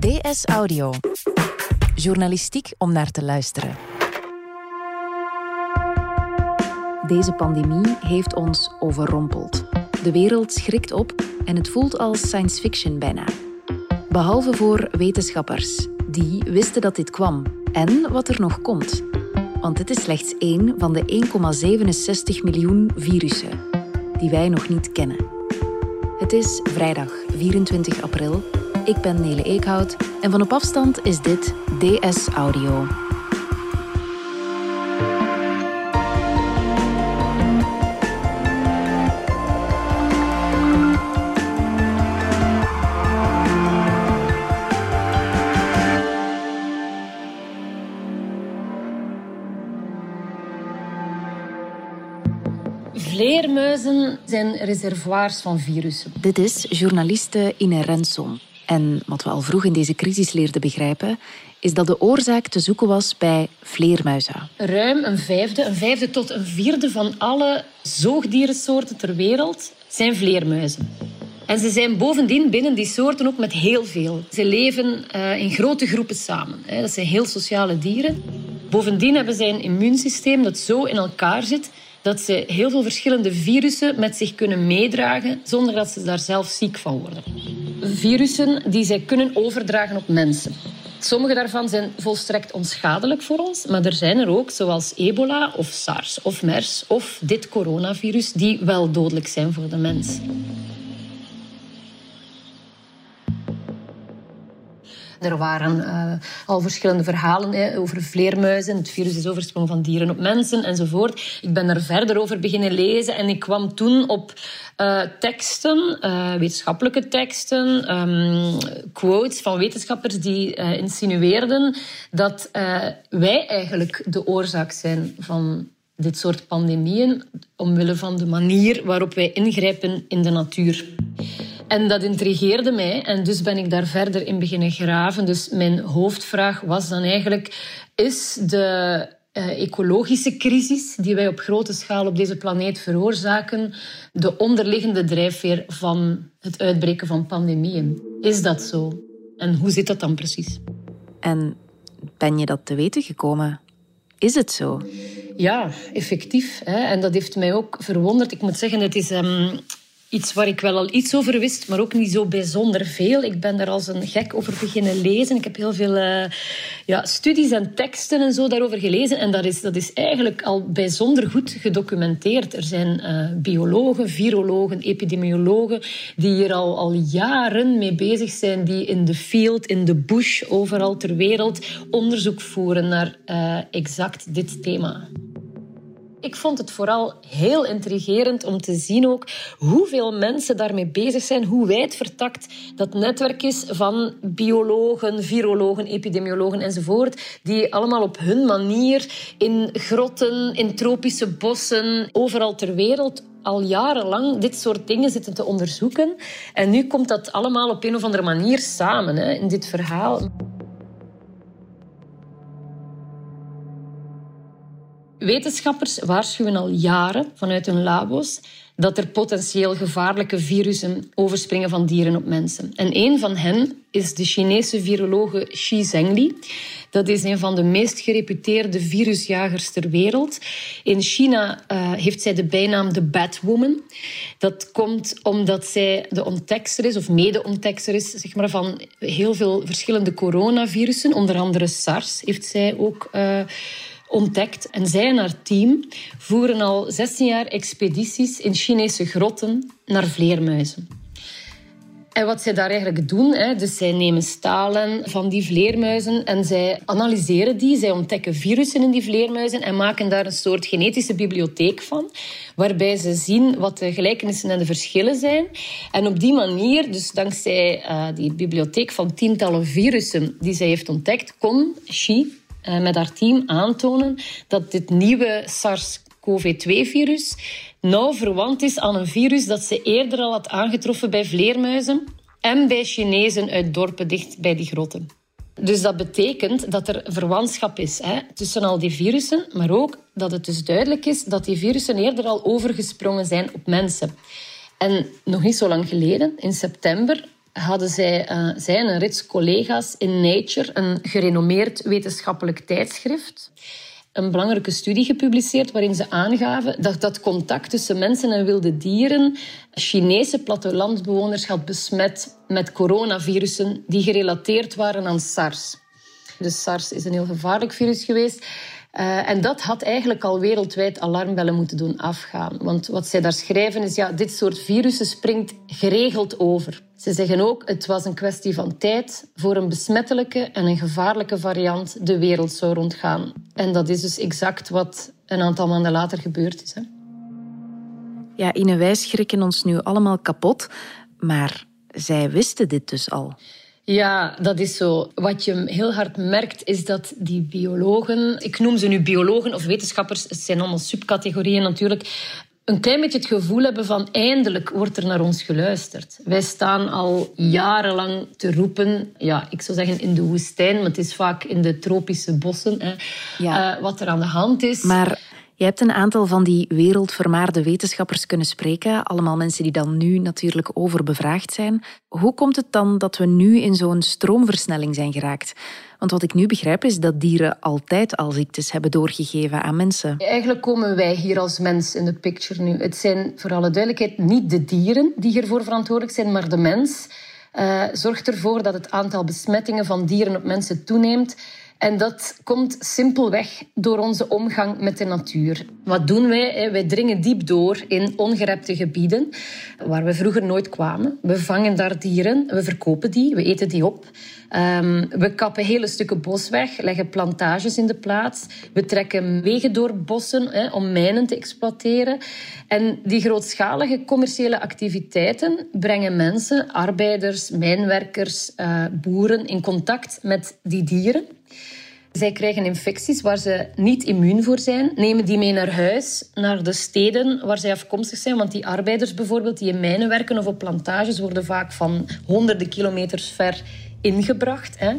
DS Audio. Journalistiek om naar te luisteren. Deze pandemie heeft ons overrompeld. De wereld schrikt op en het voelt als science fiction bijna. Behalve voor wetenschappers, die wisten dat dit kwam en wat er nog komt. Want dit is slechts één van de 1,67 miljoen virussen die wij nog niet kennen. Het is vrijdag 24 april. Ik ben Nele Eekhout en van op afstand is dit DS Audio. Vleermuizen zijn reservoirs van virussen. Dit is journaliste Ine Rensom. En wat we al vroeg in deze crisis leerden begrijpen, is dat de oorzaak te zoeken was bij vleermuizen. Ruim een vijfde, een vijfde tot een vierde van alle zoogdierensoorten ter wereld zijn vleermuizen. En ze zijn bovendien binnen die soorten ook met heel veel. Ze leven uh, in grote groepen samen. Dat zijn heel sociale dieren. Bovendien hebben zij een immuunsysteem dat zo in elkaar zit dat ze heel veel verschillende virussen met zich kunnen meedragen zonder dat ze daar zelf ziek van worden. Virussen die zij kunnen overdragen op mensen. Sommige daarvan zijn volstrekt onschadelijk voor ons, maar er zijn er ook, zoals ebola of SARS of MERS of dit coronavirus, die wel dodelijk zijn voor de mens. Er waren uh, al verschillende verhalen hè, over vleermuizen. Het virus is oversprong van dieren op mensen enzovoort. Ik ben er verder over beginnen lezen en ik kwam toen op uh, teksten, uh, wetenschappelijke teksten, um, quotes van wetenschappers die insinueerden dat wij eigenlijk de oorzaak zijn van dit soort pandemieën omwille van de manier waarop wij ingrijpen in de natuur. En dat intrigeerde mij en dus ben ik daar verder in beginnen graven. Dus mijn hoofdvraag was dan eigenlijk: is de uh, ecologische crisis die wij op grote schaal op deze planeet veroorzaken de onderliggende drijfveer van het uitbreken van pandemieën? Is dat zo? En hoe zit dat dan precies? En ben je dat te weten gekomen? Is het zo? Ja, effectief. Hè? En dat heeft mij ook verwonderd. Ik moet zeggen, het is um, iets waar ik wel al iets over wist, maar ook niet zo bijzonder veel. Ik ben daar als een gek over beginnen lezen. Ik heb heel veel uh, ja, studies en teksten en zo daarover gelezen. En dat is, dat is eigenlijk al bijzonder goed gedocumenteerd. Er zijn uh, biologen, virologen, epidemiologen die hier al, al jaren mee bezig zijn, die in de field, in de bush, overal ter wereld onderzoek voeren naar uh, exact dit thema. Ik vond het vooral heel intrigerend om te zien ook hoeveel mensen daarmee bezig zijn, hoe wijd vertakt dat netwerk is van biologen, virologen, epidemiologen enzovoort, die allemaal op hun manier in grotten, in tropische bossen, overal ter wereld al jarenlang dit soort dingen zitten te onderzoeken. En nu komt dat allemaal op een of andere manier samen hè, in dit verhaal. Wetenschappers waarschuwen al jaren vanuit hun labo's dat er potentieel gevaarlijke virussen overspringen van dieren op mensen. En een van hen is de Chinese virologe Xi Zhengli. Dat is een van de meest gereputeerde virusjagers ter wereld. In China uh, heeft zij de bijnaam de Batwoman. Dat komt omdat zij de ontdekster is, of mede-ontdekster is, zeg maar, van heel veel verschillende coronavirussen. Onder andere SARS heeft zij ook... Uh, ontdekt. En zij en haar team voeren al 16 jaar expedities in Chinese grotten naar vleermuizen. En wat zij daar eigenlijk doen, hè, dus zij nemen stalen van die vleermuizen en zij analyseren die. Zij ontdekken virussen in die vleermuizen en maken daar een soort genetische bibliotheek van, waarbij ze zien wat de gelijkenissen en de verschillen zijn. En op die manier, dus dankzij uh, die bibliotheek van tientallen virussen die zij heeft ontdekt, kon Xi met haar team aantonen dat dit nieuwe SARS-CoV-2-virus nauw verwant is aan een virus dat ze eerder al had aangetroffen bij vleermuizen en bij Chinezen uit dorpen dicht bij die grotten. Dus dat betekent dat er verwantschap is hè, tussen al die virussen, maar ook dat het dus duidelijk is dat die virussen eerder al overgesprongen zijn op mensen. En nog niet zo lang geleden, in september, hadden zij, uh, en een rits collega's in Nature, een gerenommeerd wetenschappelijk tijdschrift, een belangrijke studie gepubliceerd waarin ze aangaven dat dat contact tussen mensen en wilde dieren Chinese plattelandbewoners had besmet met coronavirussen die gerelateerd waren aan SARS. Dus SARS is een heel gevaarlijk virus geweest. Uh, en dat had eigenlijk al wereldwijd alarmbellen moeten doen afgaan. Want wat zij daar schrijven is, ja, dit soort virussen springt geregeld over. Ze zeggen ook, het was een kwestie van tijd voor een besmettelijke en een gevaarlijke variant de wereld zou rondgaan. En dat is dus exact wat een aantal maanden later gebeurd is. Hè. Ja, Ine, wij schrikken ons nu allemaal kapot, maar zij wisten dit dus al. Ja, dat is zo. Wat je heel hard merkt, is dat die biologen, ik noem ze nu biologen of wetenschappers, het zijn allemaal subcategorieën natuurlijk, een klein beetje het gevoel hebben van eindelijk wordt er naar ons geluisterd. Wij staan al jarenlang te roepen, ja, ik zou zeggen in de woestijn, maar het is vaak in de tropische bossen, hè, ja. uh, wat er aan de hand is. Maar je hebt een aantal van die wereldvermaarde wetenschappers kunnen spreken, allemaal mensen die dan nu natuurlijk overbevraagd zijn. Hoe komt het dan dat we nu in zo'n stroomversnelling zijn geraakt? Want wat ik nu begrijp is dat dieren altijd al ziektes hebben doorgegeven aan mensen. Eigenlijk komen wij hier als mens in de picture nu. Het zijn voor alle duidelijkheid niet de dieren die hiervoor verantwoordelijk zijn, maar de mens. Uh, zorgt ervoor dat het aantal besmettingen van dieren op mensen toeneemt. En dat komt simpelweg door onze omgang met de natuur. Wat doen wij? Wij dringen diep door in ongerepte gebieden waar we vroeger nooit kwamen. We vangen daar dieren, we verkopen die, we eten die op. Um, we kappen hele stukken bos weg, leggen plantages in de plaats. We trekken wegen door bossen hè, om mijnen te exploiteren. En die grootschalige commerciële activiteiten brengen mensen, arbeiders, mijnwerkers, uh, boeren in contact met die dieren. Zij krijgen infecties waar ze niet immuun voor zijn, nemen die mee naar huis, naar de steden waar zij afkomstig zijn. Want die arbeiders bijvoorbeeld die in mijnen werken of op plantages worden vaak van honderden kilometers ver ingebracht. Hè.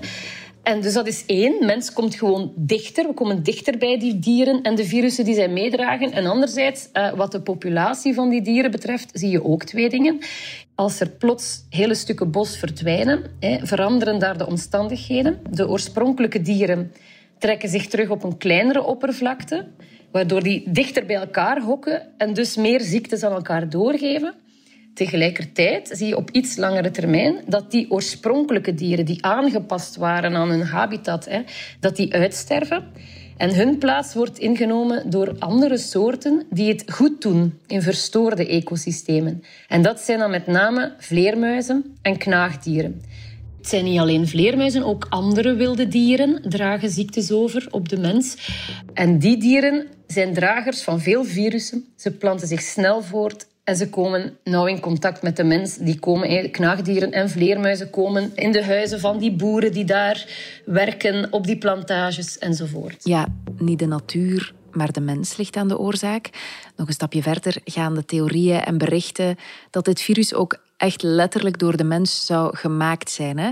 En dus dat is één. Mens komt gewoon dichter. We komen dichter bij die dieren en de virussen die zij meedragen. En anderzijds, uh, wat de populatie van die dieren betreft, zie je ook twee dingen. Als er plots hele stukken bos verdwijnen, veranderen daar de omstandigheden. De oorspronkelijke dieren trekken zich terug op een kleinere oppervlakte, waardoor die dichter bij elkaar hokken en dus meer ziektes aan elkaar doorgeven. Tegelijkertijd zie je op iets langere termijn dat die oorspronkelijke dieren die aangepast waren aan hun habitat, hè, dat die uitsterven. En hun plaats wordt ingenomen door andere soorten die het goed doen in verstoorde ecosystemen. En dat zijn dan met name vleermuizen en knaagdieren. Het zijn niet alleen vleermuizen, ook andere wilde dieren dragen ziektes over op de mens. En die dieren zijn dragers van veel virussen. Ze planten zich snel voort en ze komen nauw in contact met de mens. Die komen, knaagdieren en vleermuizen komen in de huizen van die boeren die daar werken, op die plantages enzovoort. Ja, niet de natuur, maar de mens ligt aan de oorzaak. Nog een stapje verder gaan de theorieën en berichten dat dit virus ook echt letterlijk door de mens zou gemaakt zijn. Hè?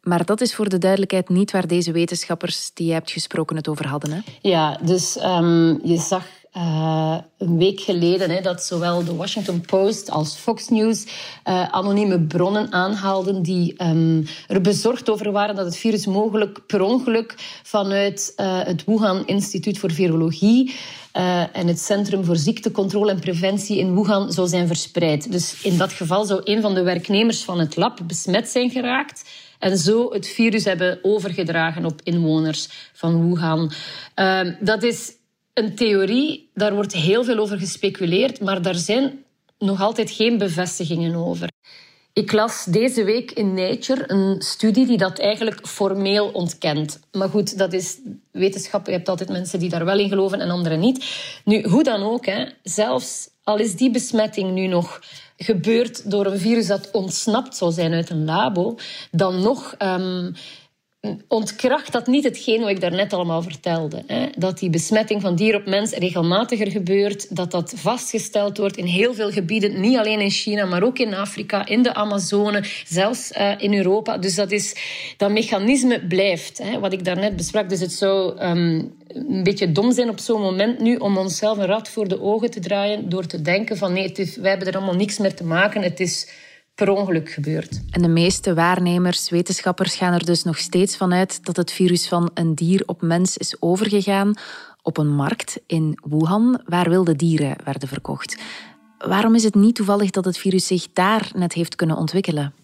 Maar dat is voor de duidelijkheid niet waar deze wetenschappers die je hebt gesproken het over hadden. Hè? Ja, dus um, je zag uh, een week geleden hè, dat zowel de Washington Post als Fox News uh, anonieme bronnen aanhaalden die um, er bezorgd over waren dat het virus mogelijk per ongeluk vanuit uh, het Wuhan Instituut voor Virologie en het Centrum voor Ziektecontrole en Preventie in Wuhan zou zijn verspreid. Dus in dat geval zou een van de werknemers van het lab besmet zijn geraakt en zo het virus hebben overgedragen op inwoners van Wuhan. Uh, dat is een theorie, daar wordt heel veel over gespeculeerd, maar daar zijn nog altijd geen bevestigingen over. Ik las deze week in Nature een studie die dat eigenlijk formeel ontkent. Maar goed, dat is wetenschap. Je hebt altijd mensen die daar wel in geloven en anderen niet. Nu, hoe dan ook, hè, zelfs al is die besmetting nu nog gebeurd door een virus dat ontsnapt zou zijn uit een labo, dan nog um, ontkracht dat niet hetgeen wat ik daarnet allemaal vertelde. Hè? Dat die besmetting van dier op mens regelmatiger gebeurt, dat dat vastgesteld wordt in heel veel gebieden, niet alleen in China, maar ook in Afrika, in de Amazone, zelfs uh, in Europa. Dus dat, is, dat mechanisme blijft, hè? wat ik daarnet besprak. Dus het zou um, een beetje dom zijn op zo'n moment nu om onszelf een rat voor de ogen te draaien door te denken van nee, is, wij hebben er allemaal niks meer te maken, het is per ongeluk gebeurd. En de meeste waarnemers, wetenschappers gaan er dus nog steeds van uit dat het virus van een dier op mens is overgegaan op een markt in Wuhan waar wilde dieren werden verkocht. Waarom is het niet toevallig dat het virus zich daar net heeft kunnen ontwikkelen?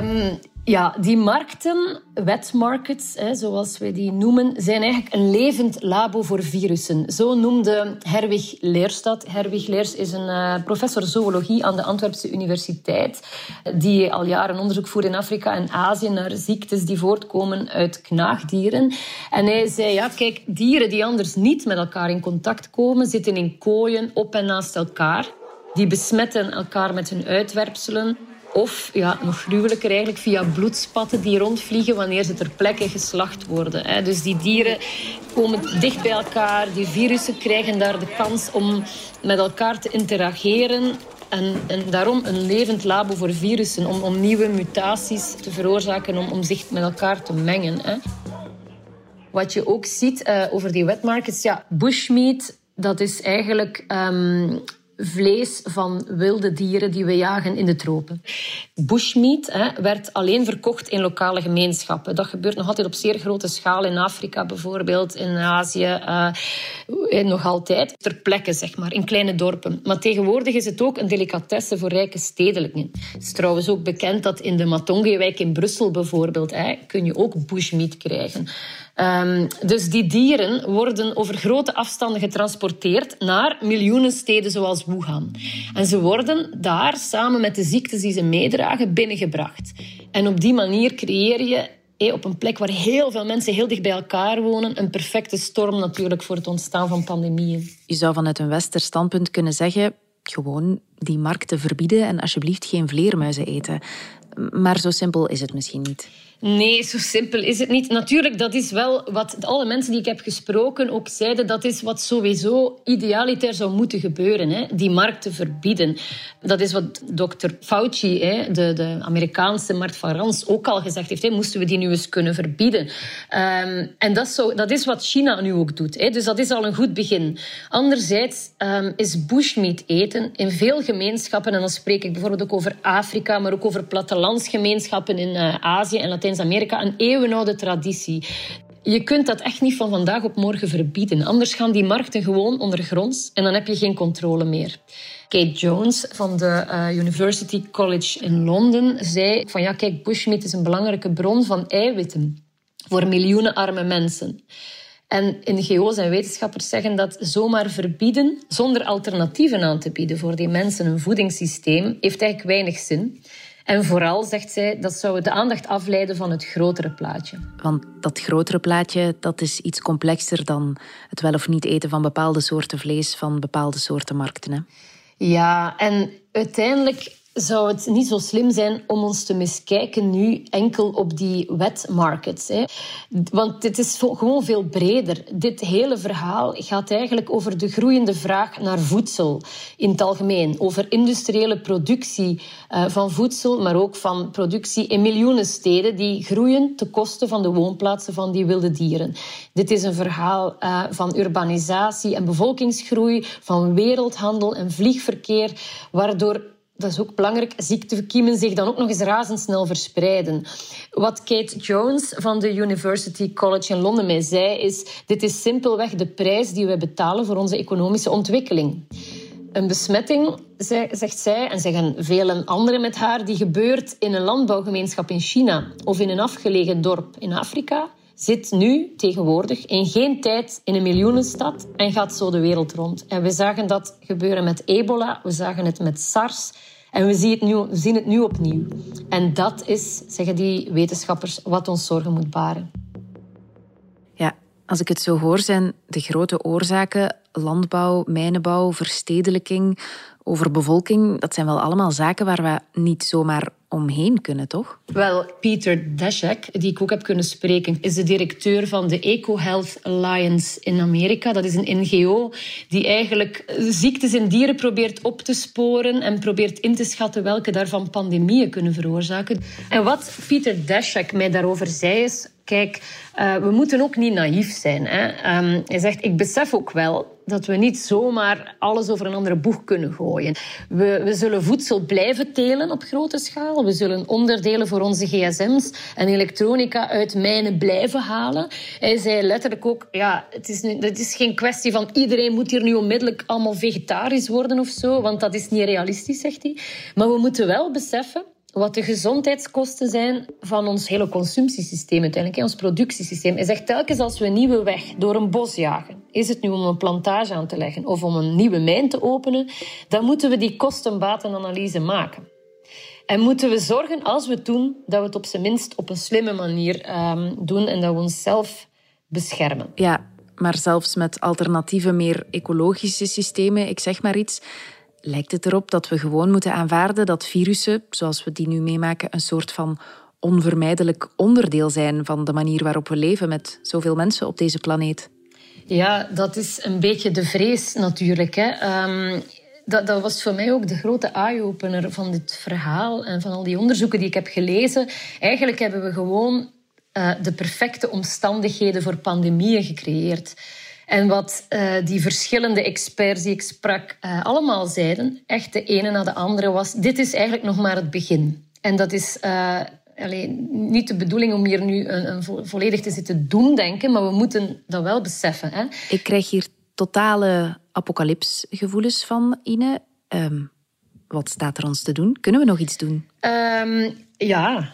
Um, ja, die markten, wetmarkets, hè, zoals we die noemen, zijn eigenlijk een levend labo voor virussen. Zo noemde Herwig Leerstad. Herwig Leers is een uh, professor zoologie aan de Antwerpse Universiteit, die al jaren onderzoek voert in Afrika en Azië naar ziektes die voortkomen uit knaagdieren. En hij zei, ja, kijk, dieren die anders niet met elkaar in contact komen, zitten in kooien op en naast elkaar. Die besmetten elkaar met hun uitwerpselen. Of, ja, nog gruwelijker eigenlijk, via bloedspatten die rondvliegen wanneer ze ter plekke geslacht worden. Dus die dieren komen dicht bij elkaar. Die virussen krijgen daar de kans om met elkaar te interageren. En, en daarom een levend labo voor virussen, om, om nieuwe mutaties te veroorzaken, om, om zich met elkaar te mengen. Hè. Wat je ook ziet uh, over die wet markets, ja, bushmeat, dat is eigenlijk um, vlees van wilde dieren die we jagen in de tropen. Bushmeat hè, werd alleen verkocht in lokale gemeenschappen. Dat gebeurt nog altijd op zeer grote schaal in Afrika bijvoorbeeld, in Azië, uh, nog altijd. Ter plekke, zeg maar, in kleine dorpen. Maar tegenwoordig is het ook een delicatesse voor rijke stedelijken. Het is trouwens ook bekend dat in de Matonge-wijk in Brussel bijvoorbeeld, hè, kun je ook bushmeat krijgen. Um, dus die dieren worden over grote afstanden getransporteerd naar miljoenen steden zoals Wuhan. En ze worden daar samen met de ziektes die ze meedragen binnengebracht. En op die manier creëer je op een plek waar heel veel mensen heel dicht bij elkaar wonen, een perfecte storm natuurlijk voor het ontstaan van pandemieën. Je zou vanuit een westers standpunt kunnen zeggen, gewoon die markten verbieden en alsjeblieft geen vleermuizen eten. Maar zo simpel is het misschien niet. Nee, zo simpel is het niet. Natuurlijk, dat is wel wat alle mensen die ik heb gesproken ook zeiden. Dat is wat sowieso idealiter zou moeten gebeuren. Hè? Die markt te verbieden. Dat is wat dokter Fauci, hè, de, de Amerikaanse Mart van Rans, ook al gezegd heeft. Hè? Moesten we die nu eens kunnen verbieden? Um, en dat is, zo, dat is wat China nu ook doet. Hè? Dus dat is al een goed begin. Anderzijds um, is bushmeat eten in veel gemeenschappen, en dan spreek ik bijvoorbeeld ook over Afrika, maar ook over plattelandsgemeenschappen in uh, Azië en Latijns amerika een eeuwenoude traditie. Je kunt dat echt niet van vandaag op morgen verbieden. Anders gaan die markten gewoon ondergronds en dan heb je geen controle meer. Kate Jones van de uh, University College in Londen zei van ja, kijk, bushmeat is een belangrijke bron van eiwitten voor miljoenen arme mensen. En NGO's en wetenschappers zeggen dat zomaar verbieden zonder alternatieven aan te bieden voor die mensen een voedingssysteem heeft eigenlijk weinig zin. En vooral, zegt zij, dat zou de aandacht afleiden van het grotere plaatje. Want dat grotere plaatje dat is iets complexer dan het wel of niet eten van bepaalde soorten vlees van bepaalde soorten markten. Hè? Ja, en uiteindelijk zou het niet zo slim zijn om ons te miskijken nu enkel op die wet markets. Hè? Want dit is gewoon veel breder. Dit hele verhaal gaat eigenlijk over de groeiende vraag naar voedsel in het algemeen. Over industriële productie uh, van voedsel, maar ook van productie in miljoenen steden die groeien ten koste van de woonplaatsen van die wilde dieren. Dit is een verhaal uh, van urbanisatie en bevolkingsgroei, van wereldhandel en vliegverkeer, waardoor dat is ook belangrijk, ziektekiemen zich dan ook nog eens razendsnel verspreiden. Wat Kate Jones van de University College in Londen mij zei, is dit is simpelweg de prijs die we betalen voor onze economische ontwikkeling. Een besmetting, zegt zij, en zeggen vele anderen met haar, die gebeurt in een landbouwgemeenschap in China of in een afgelegen dorp in Afrika, zit nu tegenwoordig in geen tijd in een miljoenenstad en gaat zo de wereld rond. En we zagen dat gebeuren met ebola, we zagen het met SARS en we zien het nu, zien het nu opnieuw. En dat is, zeggen die wetenschappers, wat ons zorgen moet baren. Ja, als ik het zo hoor, zijn de grote oorzaken landbouw, mijnenbouw, verstedelijking, over bevolking. Dat zijn wel allemaal zaken waar we niet zomaar omheen kunnen, toch? Wel, Peter Daszak, die ik ook heb kunnen spreken, is de directeur van de EcoHealth Alliance in Amerika. Dat is een NGO die eigenlijk ziektes in dieren probeert op te sporen en probeert in te schatten welke daarvan pandemieën kunnen veroorzaken. En wat Peter Daszak mij daarover zei is, Kijk, uh, we moeten ook niet naïef zijn. Hè. Um, hij zegt, ik besef ook wel dat we niet zomaar alles over een andere boeg kunnen gooien. We, we zullen voedsel blijven telen op grote schaal. We zullen onderdelen voor onze gsm's en elektronica uit mijnen blijven halen. Hij zei letterlijk ook, ja, het is, is geen kwestie van iedereen moet hier nu onmiddellijk allemaal vegetarisch worden of zo, want dat is niet realistisch, zegt hij. Maar we moeten wel beseffen wat de gezondheidskosten zijn van ons hele consumptiesysteem uiteindelijk, ons productiesysteem. Hij zegt telkens als we een nieuwe weg door een bos jagen, is het nu om een plantage aan te leggen of om een nieuwe mijn te openen, dan moeten we die kosten-batenanalyse maken. En moeten we zorgen, als we het doen, dat we het op zijn minst op een slimme manier um, doen en dat we onszelf beschermen. Ja, maar zelfs met alternatieve, meer ecologische systemen, ik zeg maar iets, lijkt het erop dat we gewoon moeten aanvaarden dat virussen, zoals we die nu meemaken, een soort van onvermijdelijk onderdeel zijn van de manier waarop we leven met zoveel mensen op deze planeet. Ja, dat is een beetje de vrees natuurlijk. Hè. Um, dat, dat, was voor mij ook de grote eye-opener van dit verhaal en van al die onderzoeken die ik heb gelezen. Eigenlijk hebben we gewoon uh, de perfecte omstandigheden voor pandemieën gecreëerd. En wat uh, die verschillende experts die ik sprak uh, allemaal zeiden, echt de ene na de andere, was: dit is eigenlijk nog maar het begin. En dat is alleen, niet de bedoeling om hier nu een, een volledig te zitten doemdenken, maar we moeten dat wel beseffen. Hè? Ik krijg hier totale apocalypsgevoelens van, Ine. Um, wat staat er ons te doen? Kunnen we nog iets doen? Um, ja,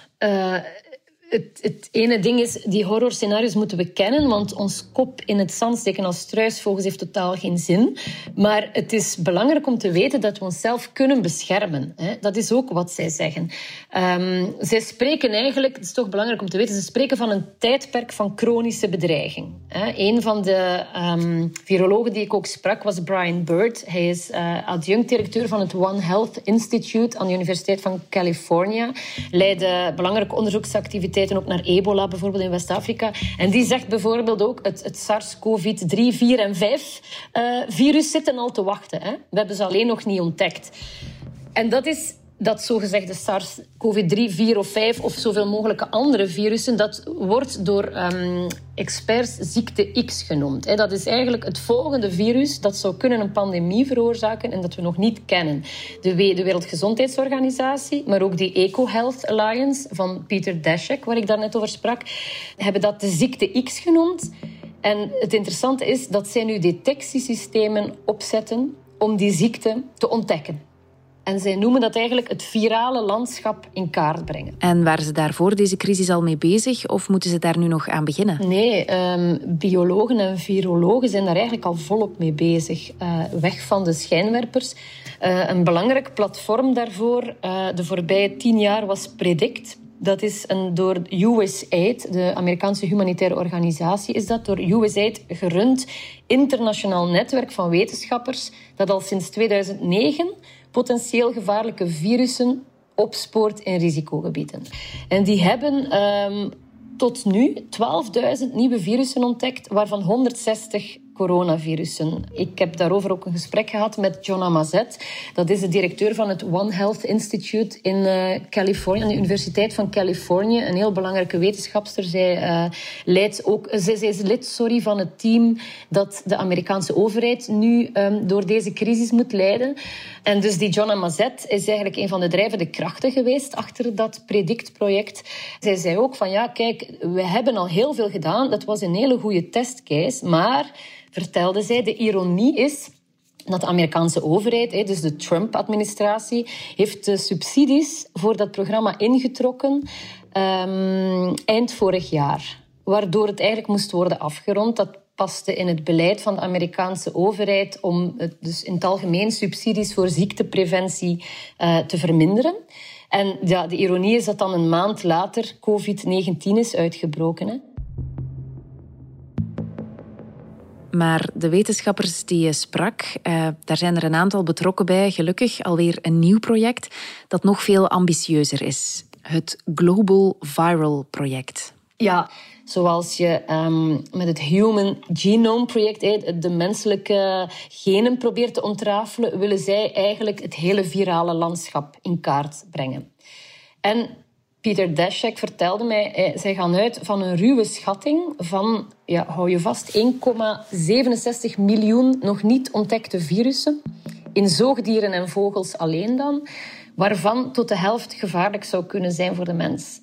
het, het, ene ding is, die horrorscenario's moeten we kennen, want ons kop in het zand steken als struisvogels heeft totaal geen zin. Maar het is belangrijk om te weten dat we onszelf kunnen beschermen. Hè. Dat is ook wat zij zeggen. Um, zij spreken eigenlijk, het is toch belangrijk om te weten, ze spreken van een tijdperk van chronische bedreiging. Hè. Een van de um, virologen die ik ook sprak was Brian Bird. Hij is uh, adjunct-directeur van het One Health Institute aan de Universiteit van California. Leidde belangrijke onderzoeksactiviteiten ook naar ebola, bijvoorbeeld in West-Afrika. En die zegt bijvoorbeeld ook, het, het SARS-CoV-3, 4 en 5 uh, eh, virus zitten al te wachten. Hè? We hebben ze alleen nog niet ontdekt. En dat is dat zogezegde SARS-CoV-3, 4 of 5 of zoveel mogelijke andere virussen, dat wordt door um, experts ziekte X genoemd. Dat is eigenlijk het volgende virus dat zou kunnen een pandemie veroorzaken en dat we nog niet kennen. De, de Wereldgezondheidsorganisatie, maar ook die EcoHealth Alliance van Peter Daszak, waar ik daarnet over sprak, hebben dat de ziekte X genoemd. En het interessante is dat zij nu detectiesystemen opzetten om die ziekte te ontdekken. En zij noemen dat eigenlijk het virale landschap in kaart brengen. En waren ze daarvoor deze crisis al mee bezig of moeten ze daar nu nog aan beginnen? Nee, um, biologen en virologen zijn daar eigenlijk al volop mee bezig. Uh, weg van de schijnwerpers. Uh, een belangrijk platform daarvoor uh, de voorbije tien jaar was Predict. Dat is een door USAID, de Amerikaanse humanitaire organisatie, is dat door USAID gerund internationaal netwerk van wetenschappers dat al sinds 2009 potentieel gevaarlijke virussen opspoort in risicogebieden. En die hebben um, tot nu 12.000 nieuwe virussen ontdekt, waarvan 160 coronavirussen. Ik heb daarover ook een gesprek gehad met Jonna Mazet. Dat is de directeur van het One Health Institute in uh, Californië, aan de Universiteit van Californië. Een heel belangrijke wetenschapster. Zij, uh, leidt ook, zij, zij, is lid sorry, van het team dat de Amerikaanse overheid nu um, door deze crisis moet leiden. En dus die Jonna Mazet is eigenlijk een van de drijvende krachten geweest achter dat Predict-project. Zij zei ook van ja, kijk, we hebben al heel veel gedaan. Dat was een hele goede testcase, maar vertelde zij. De ironie is dat de Amerikaanse overheid, dus de Trump-administratie, heeft de subsidies voor dat programma ingetrokken um, eind vorig jaar. Waardoor het eigenlijk moest worden afgerond. Dat paste in het beleid van de Amerikaanse overheid om het, dus in het algemeen subsidies voor ziektepreventie uh, te verminderen. En ja, de ironie is dat dan een maand later COVID-19 is uitgebroken. Maar de wetenschappers die je sprak, uh, daar zijn er een aantal betrokken bij. Gelukkig alweer een nieuw project dat nog veel ambitieuzer is. Het Global Viral Project. Ja, zoals je um, met het Human Genome Project de menselijke genen probeert te ontrafelen, willen zij eigenlijk het hele virale landschap in kaart brengen. En Pieter Daszak vertelde mij, eh, zij gaan uit van een ruwe schatting van, ja, hou je vast, 1,67 miljoen nog niet ontdekte virussen. In zoogdieren en vogels alleen dan, waarvan tot de helft gevaarlijk zou kunnen zijn voor de mens.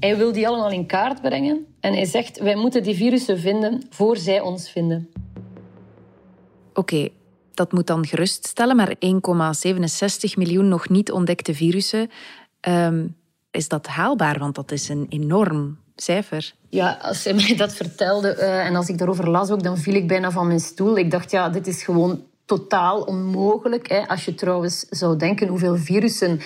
Hij wil die allemaal in kaart brengen en hij zegt, wij moeten die virussen vinden voor zij ons vinden. Oké, dat moet dan geruststellen, maar 1,67 miljoen nog niet ontdekte virussen. Ehm, is dat haalbaar? Want dat is een enorm cijfer. Ja, als hij mij dat vertelde uh, en als ik daarover las ook, dan viel ik bijna van mijn stoel. Ik dacht, ja, dit is gewoon totaal onmogelijk. Hè. Als je trouwens zou denken hoeveel virussen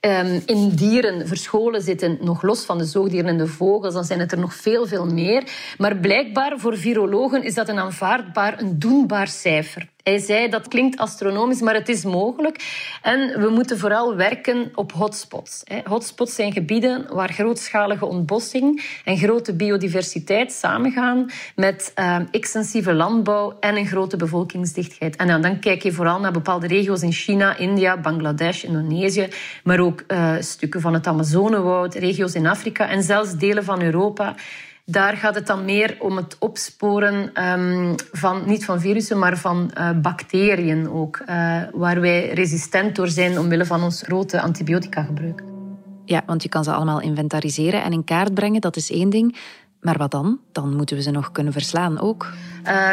um, in dieren verscholen zitten, nog los van de zoogdieren en de vogels, dan zijn het er nog veel, veel meer. Maar blijkbaar voor virologen is dat een aanvaardbaar, een doenbaar cijfer. Hij zei dat klinkt astronomisch, maar het is mogelijk. En we moeten vooral werken op hotspots. Hotspots zijn gebieden waar grootschalige ontbossing en grote biodiversiteit samengaan met uh, extensieve landbouw en een grote bevolkingsdichtheid. En dan kijk je vooral naar bepaalde regio's in China, India, Bangladesh, Indonesië, maar ook uh, stukken van het Amazonewoud, regio's in Afrika en zelfs delen van Europa daar gaat het dan meer om het opsporen um, van, niet van virussen, maar van uh, bacteriën ook. Uh, waar wij resistent door zijn omwille van ons grote antibiotica gebruik. Ja, want je kan ze allemaal inventariseren en in kaart brengen, dat is één ding. Maar wat dan? Dan moeten we ze nog kunnen verslaan ook. Uh,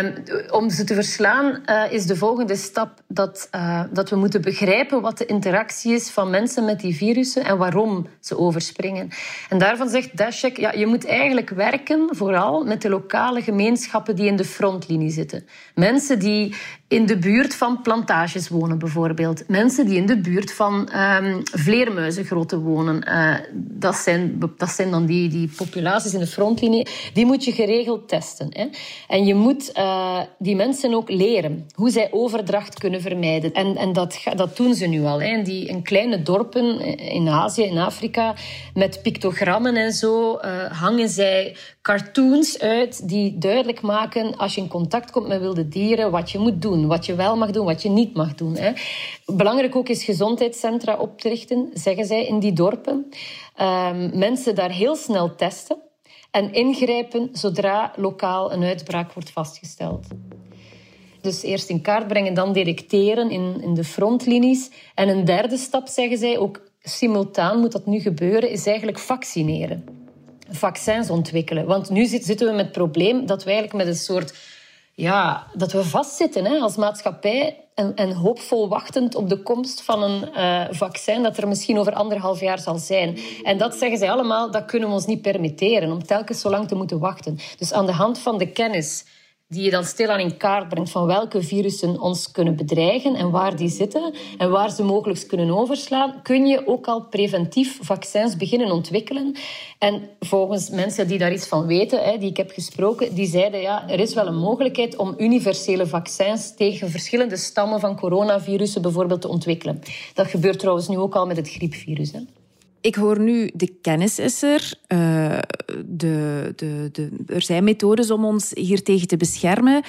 om ze te verslaan uh, is de volgende stap dat, uh, dat we moeten begrijpen wat de interactie is van mensen met die virussen en waarom ze overspringen. En daarvan zegt Dashek, ja, je moet eigenlijk werken vooral met de lokale gemeenschappen die in de frontlinie zitten. Mensen die in de buurt van plantages wonen, bijvoorbeeld. Mensen die in de buurt van um, vleermuizengrotten wonen. Uh, dat, zijn, dat zijn dan die, die populaties in de frontlinie. Die moet je geregeld testen. Hè. En je moet uh, die mensen ook leren hoe zij overdracht kunnen vermijden. En, en dat, dat doen ze nu al. Hè. Die, in kleine dorpen in Azië, in Afrika, met pictogrammen en zo, uh, hangen zij cartoons uit die duidelijk maken als je in contact komt met wilde dieren wat je moet doen, wat je wel mag doen, wat je niet mag doen. Hè. Belangrijk ook is gezondheidscentra op te richten, zeggen zij in die dorpen. Um, mensen daar heel snel testen en ingrijpen zodra lokaal een uitbraak wordt vastgesteld. Dus eerst in kaart brengen, dan detecteren in, in de frontlinies. En een derde stap, zeggen zij, ook simultaan moet dat nu gebeuren, is eigenlijk vaccineren vaccins ontwikkelen. Want nu zitten we met het probleem dat we eigenlijk met een soort... Ja, dat we vastzitten hè, als maatschappij en, en, hoopvol wachtend op de komst van een uh, vaccin dat er misschien over anderhalf jaar zal zijn. En dat zeggen zij allemaal, dat kunnen we ons niet permitteren om telkens zo lang te moeten wachten. Dus aan de hand van de kennis die je dan stilaan in kaart brengt van welke virussen ons kunnen bedreigen en waar die zitten en waar ze mogelijk kunnen overslaan, kun je ook al preventief vaccins beginnen ontwikkelen. En volgens mensen die daar iets van weten, die ik heb gesproken, die zeiden ja, er is wel een mogelijkheid om universele vaccins tegen verschillende stammen van coronavirussen bijvoorbeeld te ontwikkelen. Dat gebeurt trouwens nu ook al met het griepvirus. Ik hoor nu, de kennis is er. Uh, de, de, de, er zijn methodes om ons hiertegen te beschermen.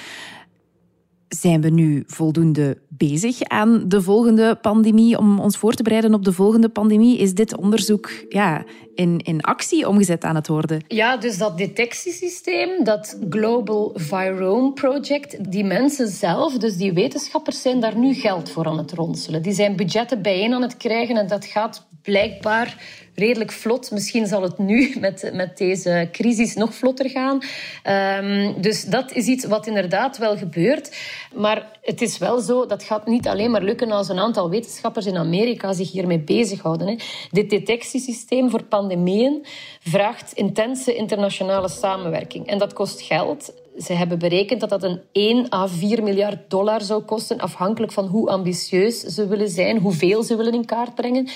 Zijn we nu voldoende bezig aan de volgende pandemie, om ons voor te bereiden op de volgende pandemie? Is dit onderzoek ja, in, in actie omgezet aan het worden? Ja, dus dat detectiesysteem, dat Global Virome Project, die mensen zelf, dus die wetenschappers, zijn daar nu geld voor aan het ronselen. Die zijn budgetten bijeen aan het krijgen en dat gaat blijkbaar redelijk vlot. Misschien zal het nu met, met deze crisis nog vlotter gaan. Um, dus dat is iets wat inderdaad wel gebeurt. Maar het is wel zo, dat gaat niet alleen maar lukken als een aantal wetenschappers in Amerika zich hiermee bezighouden. Hè. Dit detectiesysteem voor pandemieën vraagt intense internationale samenwerking. En dat kost geld. Ze hebben berekend dat dat een 1 à 4 miljard dollar zou kosten, afhankelijk van hoe ambitieus ze willen zijn, hoeveel ze willen in kaart brengen.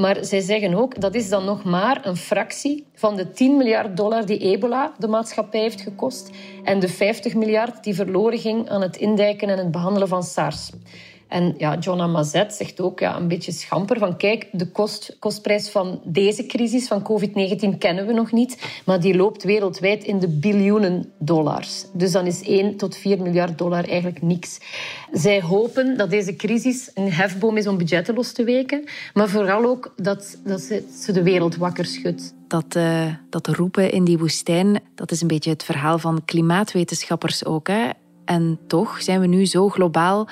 Maar zij zeggen ook dat is dan nog maar een fractie van de 10 miljard dollar die ebola de maatschappij heeft gekost en de 50 miljard die verloren ging aan het indijken en het behandelen van SARS. En ja, Jonna Mazet zegt ook ja, een beetje schamper van kijk, de kost, kostprijs van deze crisis van COVID-19 kennen we nog niet, maar die loopt wereldwijd in de biljoenen dollars. Dus dan is 1 tot 4 miljard dollar eigenlijk niks. Zij hopen dat deze crisis een hefboom is om budgetten los te weken, maar vooral ook dat, dat ze, de wereld wakker schudt. Dat, uh, dat roepen in die woestijn, dat is een beetje het verhaal van klimaatwetenschappers ook. Hè? En toch zijn we nu zo globaal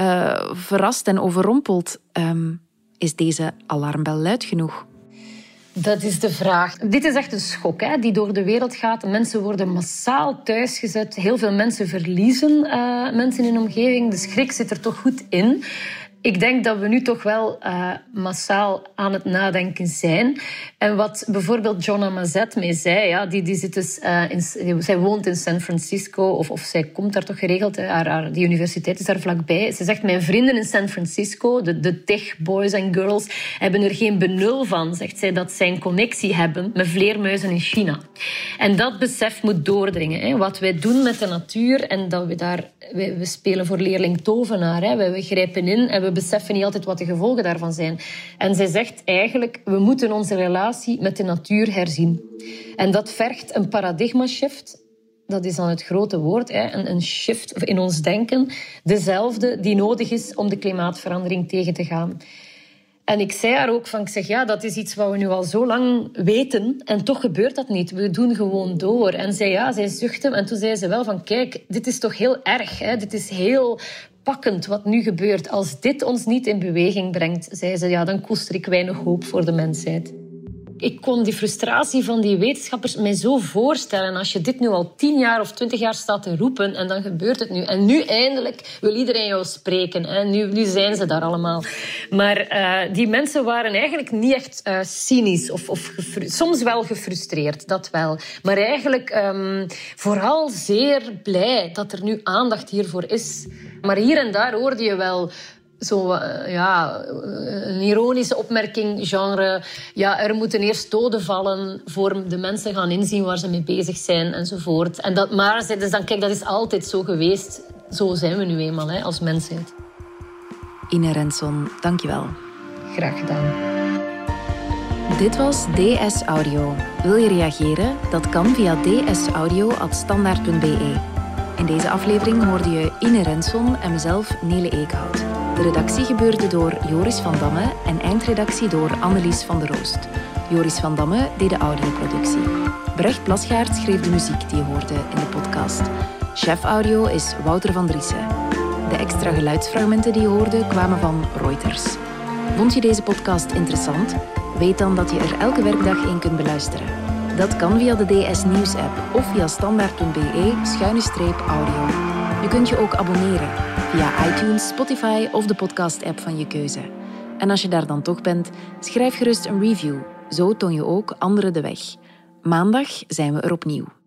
uh, verrast en overrompeld. Um, is deze alarmbel luid genoeg? Dat is de vraag. Dit is echt een schok hè, die door de wereld gaat. Mensen worden massaal thuisgezet. Heel veel mensen verliezen uh, mensen in hun omgeving. De schrik zit er toch goed in. Ik denk dat we nu toch wel uh, massaal aan het nadenken zijn. En wat bijvoorbeeld Jonna Mazet mij zei, ja, die, die, zit dus, uh, in, zij woont in San Francisco, of, of zij komt daar toch geregeld, hè, haar, die universiteit is daar vlakbij. Ze zegt, mijn vrienden in San Francisco, de, de tech boys en girls, hebben er geen benul van, zegt zij, dat zij een connectie hebben met vleermuizen in China. En dat besef moet doordringen. Hè. Wat wij doen met de natuur en dat we daar, we spelen voor leerling tovenaar, hè. We, we grijpen in en we beseffen niet altijd wat de gevolgen daarvan zijn. En zij zegt eigenlijk, we moeten onze relatie met de natuur herzien. En dat vergt een paradigma-shift. Dat is dan het grote woord, een shift in ons denken. Dezelfde die nodig is om de klimaatverandering tegen te gaan. En ik zei haar ook van, ik zeg ja, dat is iets wat we nu al zo lang weten en toch gebeurt dat niet. We doen gewoon door. En zij ja, zij zuchtte en toen zei ze wel van, kijk, dit is toch heel erg. Hè? Dit is heel pakkend wat nu gebeurt. Als dit ons niet in beweging brengt, zei ze, ja, dan koester ik weinig hoop voor de mensheid. Ik kon die frustratie van die wetenschappers mij zo voorstellen. Als je dit nu al tien jaar of twintig jaar staat te roepen en dan gebeurt het nu. En nu eindelijk wil iedereen jou spreken. En nu, nu zijn ze daar allemaal. Maar uh, die mensen waren eigenlijk niet echt uh, cynisch of, of soms wel gefrustreerd, dat wel. Maar eigenlijk um, vooral zeer blij dat er nu aandacht hiervoor is. Maar hier en daar hoorde je wel zo, uh, ja, een ironische opmerking, genre... Ja, er moeten eerst doden vallen voor de mensen gaan inzien waar ze mee bezig zijn, enzovoort. En dat, maar dus dan, kijk, dat is altijd zo geweest. Zo zijn we nu eenmaal, hè, als mensheid. Ine Renson, dankjewel. Graag gedaan. Dit was DS Audio. Wil je reageren? Dat kan via dsaudio.standaard.be. In deze aflevering hoorde je Ine Renson en mezelf, Nele Eekhout. De redactie gebeurde door Joris van Damme en eindredactie door Annelies van der Roost. Joris van Damme deed de audioproductie. Brecht Plasgaard schreef de muziek die je hoorde in de podcast. Chef audio is Wouter van Driessen. De extra geluidsfragmenten die je hoorde kwamen van Reuters. Vond je deze podcast interessant? Weet dan dat je er elke werkdag in kunt beluisteren. Dat kan via de DS Nieuws app of via standaard.be-audio. Je kunt je ook abonneren via iTunes, Spotify of de podcast-app van je keuze. En als je daar dan toch bent, schrijf gerust een review. Zo toon je ook anderen de weg. Maandag zijn we er opnieuw.